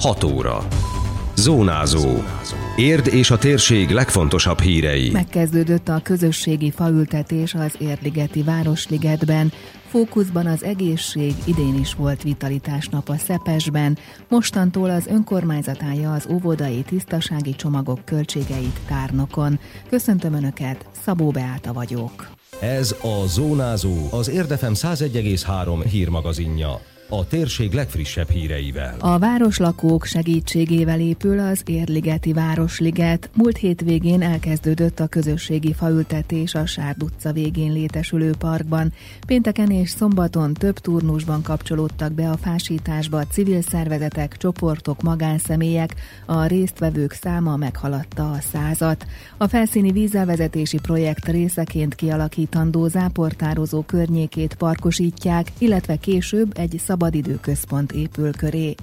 6 óra. Zónázó. Érd és a térség legfontosabb hírei. Megkezdődött a közösségi faültetés az Érdligeti Városligetben. Fókuszban az egészség, idén is volt vitalitás nap a Szepesben. Mostantól az önkormányzat állja az óvodai tisztasági csomagok költségeit tárnokon. Köszöntöm Önöket, Szabó Beáta vagyok. Ez a Zónázó, az Érdefem 101,3 hírmagazinja a térség legfrissebb híreivel. A városlakók segítségével épül az Érligeti Városliget. Múlt hétvégén elkezdődött a közösségi faültetés a Sárd utca végén létesülő parkban. Pénteken és szombaton több turnusban kapcsolódtak be a fásításba civil szervezetek, csoportok, magánszemélyek, a résztvevők száma meghaladta a százat. A felszíni vízelvezetési projekt részeként kialakítandó záportározó környékét parkosítják, illetve később egy szab szabadidőközpont épül köré.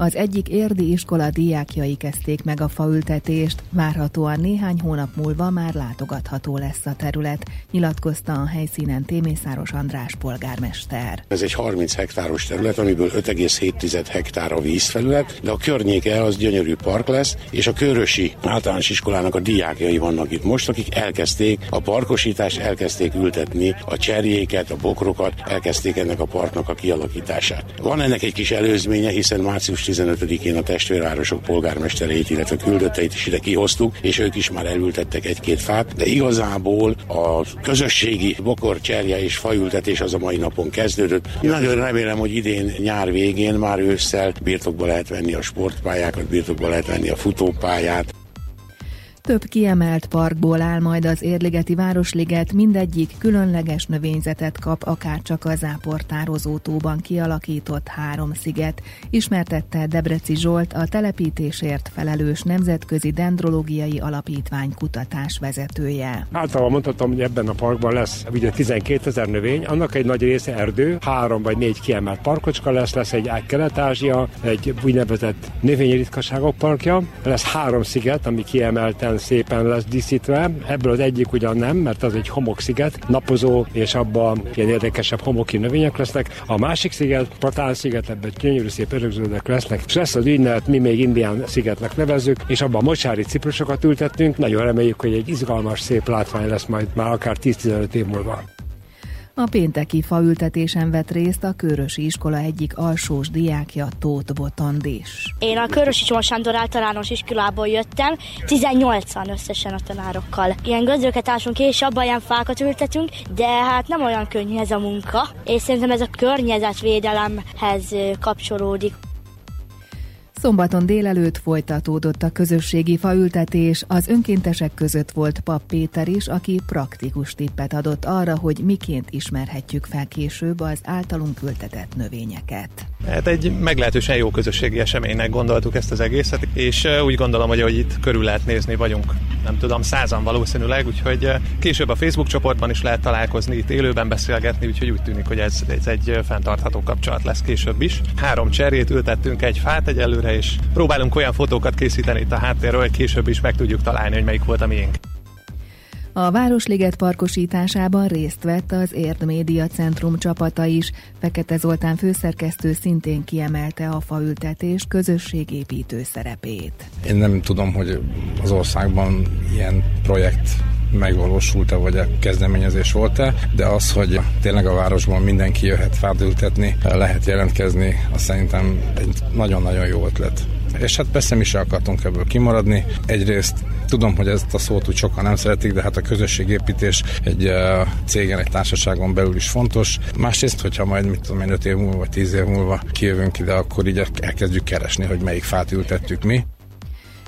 Az egyik érdi iskola diákjai kezdték meg a faültetést, várhatóan néhány hónap múlva már látogatható lesz a terület, nyilatkozta a helyszínen Témészáros András polgármester. Ez egy 30 hektáros terület, amiből 5,7 hektár a vízfelület, de a környéke az gyönyörű park lesz, és a Körösi általános iskolának a diákjai vannak itt most, akik elkezdték a parkosítást, elkezdték ültetni a cserjéket, a bokrokat, elkezdték ennek a parknak a kialakítását. Van ennek egy kis előzménye, hiszen március 15-én a testvérvárosok polgármestereit, illetve küldötteit is ide kihoztuk, és ők is már elültettek egy-két fát, de igazából a közösségi bokor, cserje és fajültetés az a mai napon kezdődött. Én nagyon remélem, hogy idén nyár végén már ősszel birtokba lehet venni a sportpályákat, birtokba lehet venni a futópályát, több kiemelt parkból áll majd az Érligeti Városliget, mindegyik különleges növényzetet kap, akár csak a záportározótóban kialakított három sziget, ismertette Debreci Zsolt, a telepítésért felelős Nemzetközi Dendrológiai Alapítvány kutatás vezetője. Általában mondhatom, hogy ebben a parkban lesz ugye 12 ezer növény, annak egy nagy része erdő, három vagy négy kiemelt parkocska lesz, lesz egy Kelet-Ázsia, egy úgynevezett növényi ritkaságok parkja, lesz három sziget, ami kiemelten szépen lesz díszítve. Ebből az egyik ugyan nem, mert az egy homoksziget, napozó, és abban ilyen érdekesebb homoki növények lesznek. A másik sziget, Patán sziget, ebben gyönyörű szép örökződek lesznek. És lesz az ügynevet, mi még Indián szigetnek nevezzük, és abban mocsári ciprusokat ültettünk. Nagyon reméljük, hogy egy izgalmas, szép látvány lesz majd már akár 10-15 év múlva. A pénteki faültetésen vett részt a Körösi iskola egyik alsós diákja Tóth Botondis. Én a Körösi Csoma Sándor általános iskolából jöttem, 18-an összesen a tanárokkal. Ilyen gödröket ásunk és abban ilyen fákat ültetünk, de hát nem olyan könnyű ez a munka, és szerintem ez a környezetvédelemhez kapcsolódik. Szombaton délelőtt folytatódott a közösségi faültetés, az önkéntesek között volt Pap Péter is, aki praktikus tippet adott arra, hogy miként ismerhetjük fel később az általunk ültetett növényeket. Hát egy meglehetősen jó közösségi eseménynek gondoltuk ezt az egészet, és úgy gondolom, hogy, hogy itt körül lehet nézni, vagyunk nem tudom, százan valószínűleg, úgyhogy később a Facebook csoportban is lehet találkozni, itt élőben beszélgetni, úgyhogy úgy tűnik, hogy ez, ez egy fenntartható kapcsolat lesz később is. Három cserét ültettünk egy fát egyelőre, és próbálunk olyan fotókat készíteni itt a háttérről, hogy később is meg tudjuk találni, hogy melyik volt a miénk. A Városliget parkosításában részt vett az Érd Média Centrum csapata is. Fekete Zoltán főszerkesztő szintén kiemelte a faültetés közösségépítő szerepét. Én nem tudom, hogy az országban ilyen projekt megvalósult-e, vagy a kezdeményezés volt-e, de az, hogy tényleg a városban mindenki jöhet fát ültetni, lehet jelentkezni, az szerintem egy nagyon-nagyon jó ötlet. És hát persze mi se akartunk ebből kimaradni. Egyrészt tudom, hogy ezt a szót úgy sokan nem szeretik, de hát a közösségépítés egy cégen, egy társaságon belül is fontos. Másrészt, hogyha majd, mit tudom én, 5 év múlva, vagy 10 év múlva kijövünk ide, akkor így elkezdjük keresni, hogy melyik fát ültettük mi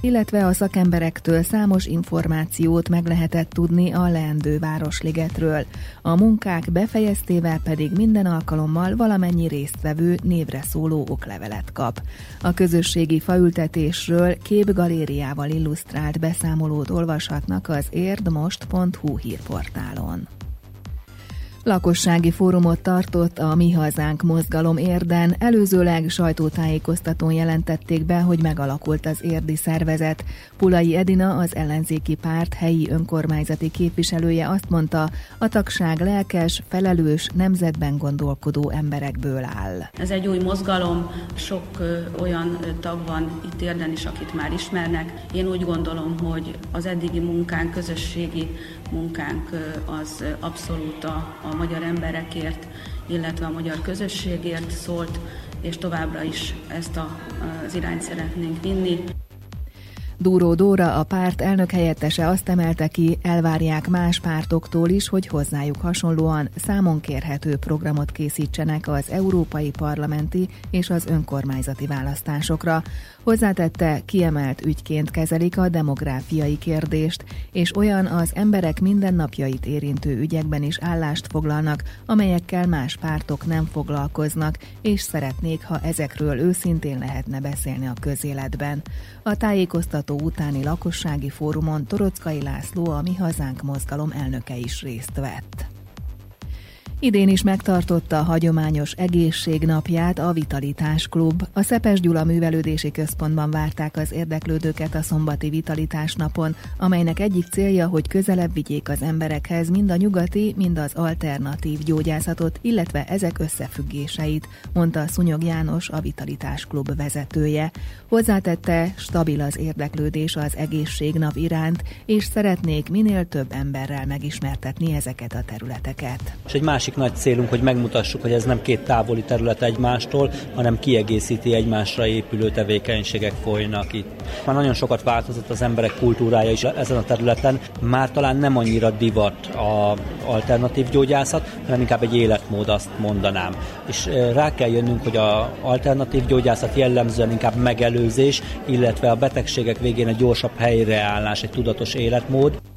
illetve a szakemberektől számos információt meg lehetett tudni a leendő Városligetről. A munkák befejeztével pedig minden alkalommal valamennyi résztvevő névre szóló oklevelet kap. A közösségi faültetésről képgalériával illusztrált beszámolót olvashatnak az érdmost.hu hírportálon. Lakossági fórumot tartott a Mi Hazánk mozgalom érden, előzőleg sajtótájékoztatón jelentették be, hogy megalakult az érdi szervezet. Pulai Edina, az ellenzéki párt helyi önkormányzati képviselője azt mondta, a tagság lelkes, felelős, nemzetben gondolkodó emberekből áll. Ez egy új mozgalom, sok olyan tag van itt érden is, akit már ismernek. Én úgy gondolom, hogy az eddigi munkánk, közösségi munkánk az abszolút a, a magyar emberekért, illetve a magyar közösségért szólt, és továbbra is ezt a, az irányt szeretnénk vinni. Dúró Dóra, a párt elnök helyettese azt emelte ki, elvárják más pártoktól is, hogy hozzájuk hasonlóan számon kérhető programot készítsenek az európai parlamenti és az önkormányzati választásokra. Hozzátette, kiemelt ügyként kezelik a demográfiai kérdést, és olyan az emberek mindennapjait érintő ügyekben is állást foglalnak, amelyekkel más pártok nem foglalkoznak, és szeretnék, ha ezekről őszintén lehetne beszélni a közéletben. A tájékoztató utáni lakossági fórumon Torockai László, a Mi Hazánk mozgalom elnöke is részt vett. Idén is megtartotta a hagyományos egészségnapját a Vitalitás Klub. A Szepes Gyula Művelődési Központban várták az érdeklődőket a szombati Vitalitás napon, amelynek egyik célja, hogy közelebb vigyék az emberekhez mind a nyugati, mind az alternatív gyógyászatot, illetve ezek összefüggéseit, mondta Szunyog János, a Vitalitás Klub vezetője. Hozzátette, stabil az érdeklődés az egészségnap iránt, és szeretnék minél több emberrel megismertetni ezeket a területeket. És egy másik nagy célunk, hogy megmutassuk, hogy ez nem két távoli terület egymástól, hanem kiegészíti egymásra épülő tevékenységek folynak itt. Már nagyon sokat változott az emberek kultúrája is ezen a területen, már talán nem annyira divat a alternatív gyógyászat, hanem inkább egy életmód, azt mondanám. És rá kell jönnünk, hogy a alternatív gyógyászat jellemzően inkább megelőzés, illetve a betegségek végén egy gyorsabb helyreállás, egy tudatos életmód.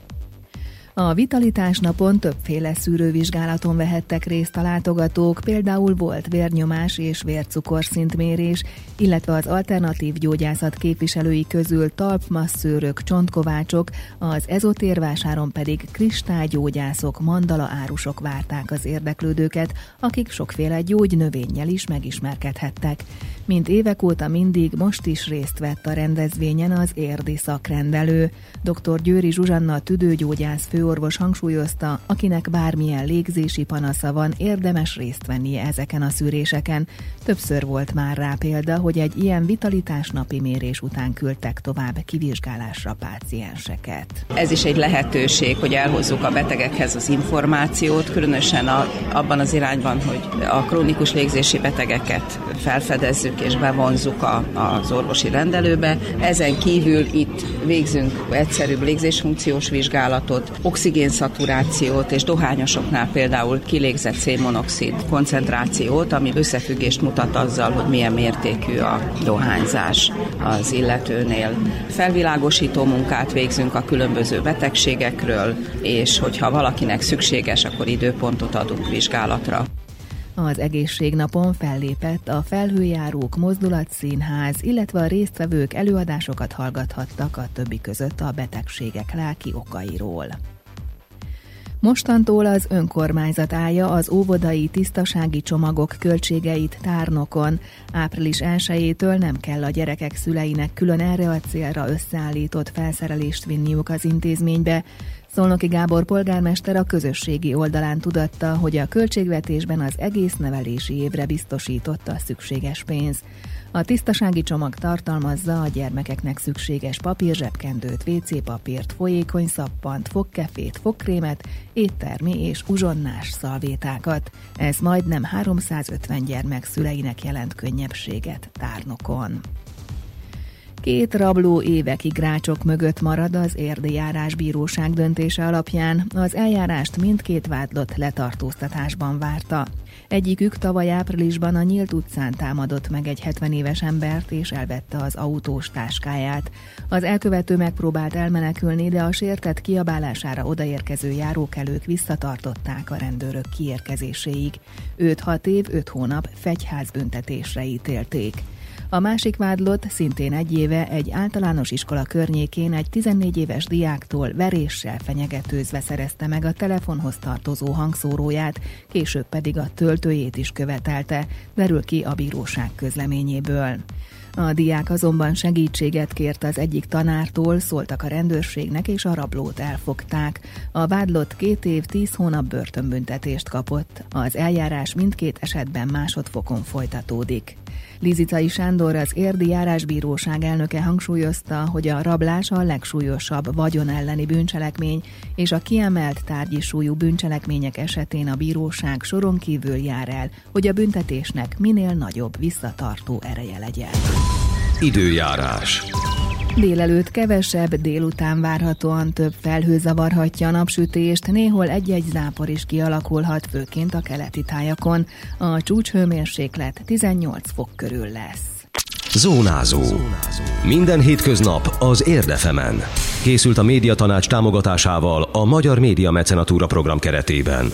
A vitalitás napon többféle szűrővizsgálaton vehettek részt a látogatók, például volt vérnyomás és vércukorszintmérés, illetve az alternatív gyógyászat képviselői közül talpmasszőrök, csontkovácsok, az ezotérvásáron pedig kristálygyógyászok, mandala árusok várták az érdeklődőket, akik sokféle gyógynövényel is megismerkedhettek. Mint évek óta mindig, most is részt vett a rendezvényen az érdi szakrendelő. Dr. Győri Zsuzsanna tüdőgyógyász főorvos hangsúlyozta, akinek bármilyen légzési panasza van, érdemes részt vennie ezeken a szűréseken. Többször volt már rá példa, hogy egy ilyen vitalitás napi mérés után küldtek tovább kivizsgálásra pácienseket. Ez is egy lehetőség, hogy elhozzuk a betegekhez az információt, különösen a, abban az irányban, hogy a krónikus légzési betegeket felfedezzük és bevonzuk a, az orvosi rendelőbe. Ezen kívül itt végzünk egyszerűbb légzésfunkciós vizsgálatot, oxigénszaturációt és dohányosoknál például kilégzett szénmonoxid koncentrációt, ami összefüggést mutat azzal, hogy milyen mértékű a dohányzás az illetőnél. Felvilágosító munkát végzünk a különböző betegségekről, és hogyha valakinek szükséges, akkor időpontot adunk vizsgálatra. Az egészségnapon fellépett a Felhőjárók Mozdulatszínház, illetve a résztvevők előadásokat hallgathattak a többi között a betegségek lelki okairól. Mostantól az önkormányzat állja az óvodai tisztasági csomagok költségeit tárnokon. Április 1-től nem kell a gyerekek szüleinek külön erre a célra összeállított felszerelést vinniuk az intézménybe. Szolnoki Gábor polgármester a közösségi oldalán tudatta, hogy a költségvetésben az egész nevelési évre biztosította a szükséges pénz. A tisztasági csomag tartalmazza a gyermekeknek szükséges papírzsebkendőt, WC papírt, folyékony szappant, fogkefét, fogkrémet, éttermi és uzsonnás szalvétákat. Ez majdnem 350 gyermek szüleinek jelent könnyebbséget tárnokon. Két rabló évekig rácsok mögött marad az érdi járásbíróság döntése alapján. Az eljárást mindkét vádlott letartóztatásban várta. Egyikük tavaly áprilisban a Nyílt utcán támadott meg egy 70 éves embert és elvette az autós táskáját. Az elkövető megpróbált elmenekülni, de a sértett kiabálására odaérkező járókelők visszatartották a rendőrök kiérkezéséig. Őt 6 év, 5 hónap fegyházbüntetésre ítélték. A másik vádlott szintén egy éve egy általános iskola környékén egy 14 éves diáktól veréssel fenyegetőzve szerezte meg a telefonhoz tartozó hangszóróját, később pedig a töltőjét is követelte, derül ki a bíróság közleményéből. A diák azonban segítséget kért az egyik tanártól, szóltak a rendőrségnek és a rablót elfogták. A vádlott két év, tíz hónap börtönbüntetést kapott. Az eljárás mindkét esetben másodfokon folytatódik. Lizitai Sándor, az Érdi Járásbíróság elnöke hangsúlyozta, hogy a rablás a legsúlyosabb vagyon elleni bűncselekmény, és a kiemelt tárgyi súlyú bűncselekmények esetén a bíróság soron kívül jár el, hogy a büntetésnek minél nagyobb visszatartó ereje legyen. Időjárás. Délelőtt kevesebb, délután várhatóan több felhő zavarhatja a napsütést, néhol egy-egy zápor is kialakulhat, főként a keleti tájakon. A csúcshőmérséklet 18 fok körül lesz. Zónázó. Minden hétköznap az Érdefemen. Készült a médiatanács támogatásával a Magyar Média Mecenatúra program keretében.